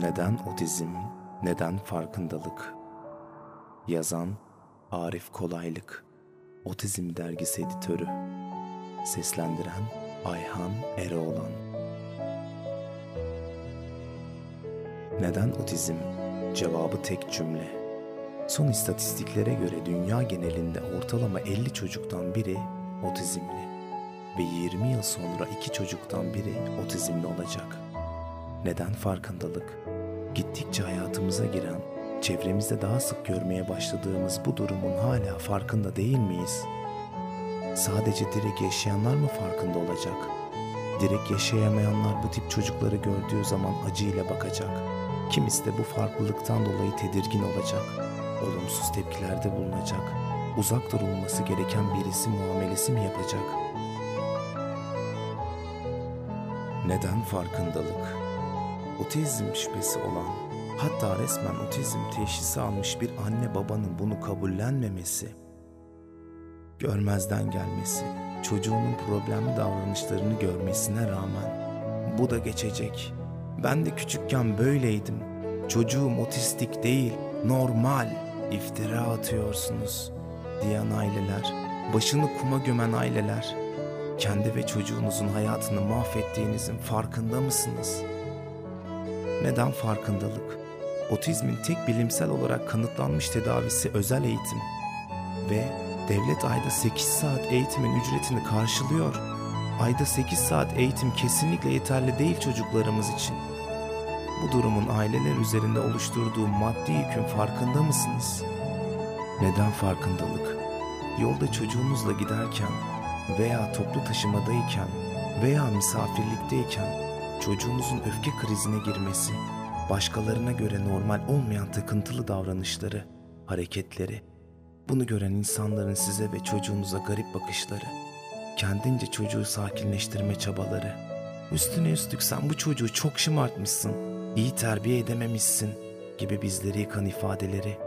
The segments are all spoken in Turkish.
Neden otizm, neden farkındalık? Yazan Arif Kolaylık Otizm Dergisi Editörü Seslendiren Ayhan Eroğlan Neden otizm? Cevabı tek cümle. Son istatistiklere göre dünya genelinde ortalama 50 çocuktan biri otizmli ve 20 yıl sonra iki çocuktan biri otizmli olacak. Neden farkındalık? Gittikçe hayatımıza giren, çevremizde daha sık görmeye başladığımız bu durumun hala farkında değil miyiz? Sadece direkt yaşayanlar mı farkında olacak? Direkt yaşayamayanlar bu tip çocukları gördüğü zaman acıyla bakacak. Kimisi de bu farklılıktan dolayı tedirgin olacak. Olumsuz tepkilerde bulunacak. Uzak durulması gereken birisi muamelesi mi yapacak? Neden farkındalık? Otizm şüphesi olan, hatta resmen otizm teşhisi almış bir anne babanın bunu kabullenmemesi, görmezden gelmesi, çocuğunun problemli davranışlarını görmesine rağmen bu da geçecek. Ben de küçükken böyleydim. Çocuğum otistik değil, normal. İftira atıyorsunuz diyen aileler, başını kuma gömen aileler, kendi ve çocuğunuzun hayatını mahvettiğinizin farkında mısınız? Neden farkındalık? Otizmin tek bilimsel olarak kanıtlanmış tedavisi özel eğitim ve devlet ayda 8 saat eğitimin ücretini karşılıyor. Ayda 8 saat eğitim kesinlikle yeterli değil çocuklarımız için. Bu durumun aileler üzerinde oluşturduğu maddi yükün farkında mısınız? Neden farkındalık? Yolda çocuğunuzla giderken veya toplu taşımadayken veya misafirlikteyken çocuğunuzun öfke krizine girmesi, başkalarına göre normal olmayan takıntılı davranışları, hareketleri, bunu gören insanların size ve çocuğunuza garip bakışları, kendince çocuğu sakinleştirme çabaları, üstüne üstlük sen bu çocuğu çok şımartmışsın, iyi terbiye edememişsin gibi bizleri yıkan ifadeleri,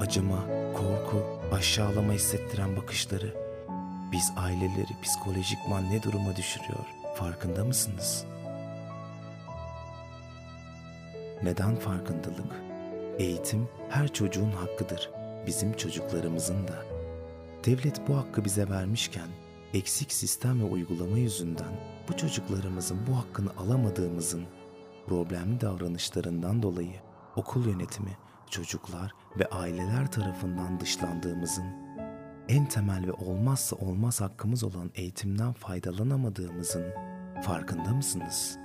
acıma, korku, aşağılama hissettiren bakışları, biz aileleri psikolojikman ne duruma düşürüyor farkında mısınız? Neden farkındalık? Eğitim her çocuğun hakkıdır. Bizim çocuklarımızın da. Devlet bu hakkı bize vermişken eksik sistem ve uygulama yüzünden bu çocuklarımızın bu hakkını alamadığımızın problemli davranışlarından dolayı okul yönetimi, çocuklar ve aileler tarafından dışlandığımızın en temel ve olmazsa olmaz hakkımız olan eğitimden faydalanamadığımızın farkında mısınız?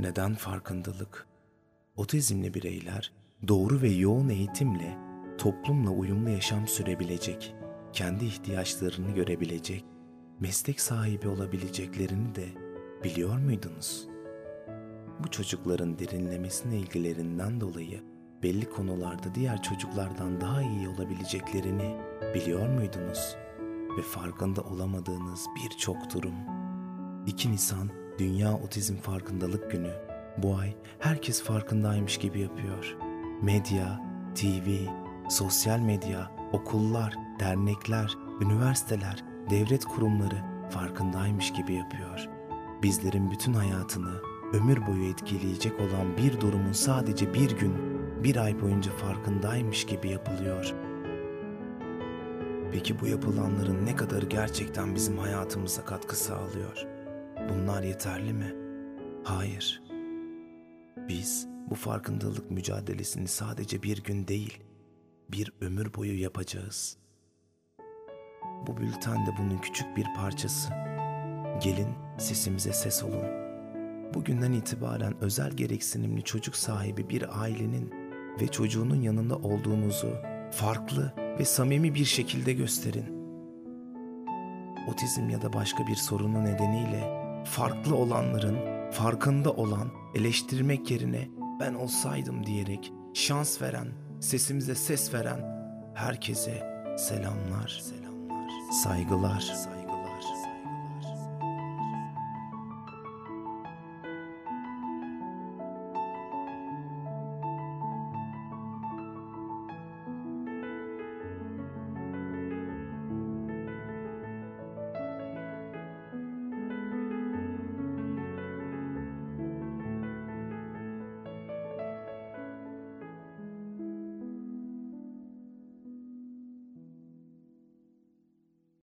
Neden farkındalık? Otizmli bireyler doğru ve yoğun eğitimle toplumla uyumlu yaşam sürebilecek, kendi ihtiyaçlarını görebilecek, meslek sahibi olabileceklerini de biliyor muydunuz? Bu çocukların derinlemesine ilgilerinden dolayı belli konularda diğer çocuklardan daha iyi olabileceklerini biliyor muydunuz? Ve farkında olamadığınız birçok durum. 2 Nisan Dünya Otizm Farkındalık Günü. Bu ay herkes farkındaymış gibi yapıyor. Medya, TV, sosyal medya, okullar, dernekler, üniversiteler, devlet kurumları farkındaymış gibi yapıyor. Bizlerin bütün hayatını ömür boyu etkileyecek olan bir durumun sadece bir gün, bir ay boyunca farkındaymış gibi yapılıyor. Peki bu yapılanların ne kadar gerçekten bizim hayatımıza katkı sağlıyor? Bunlar yeterli mi? Hayır. Biz bu farkındalık mücadelesini sadece bir gün değil, bir ömür boyu yapacağız. Bu bülten de bunun küçük bir parçası. Gelin sesimize ses olun. Bugünden itibaren özel gereksinimli çocuk sahibi bir ailenin ve çocuğunun yanında olduğunuzu farklı ve samimi bir şekilde gösterin. Otizm ya da başka bir sorunu nedeniyle farklı olanların farkında olan eleştirmek yerine ben olsaydım diyerek şans veren, sesimize ses veren herkese selamlar, selamlar, saygılar. saygılar.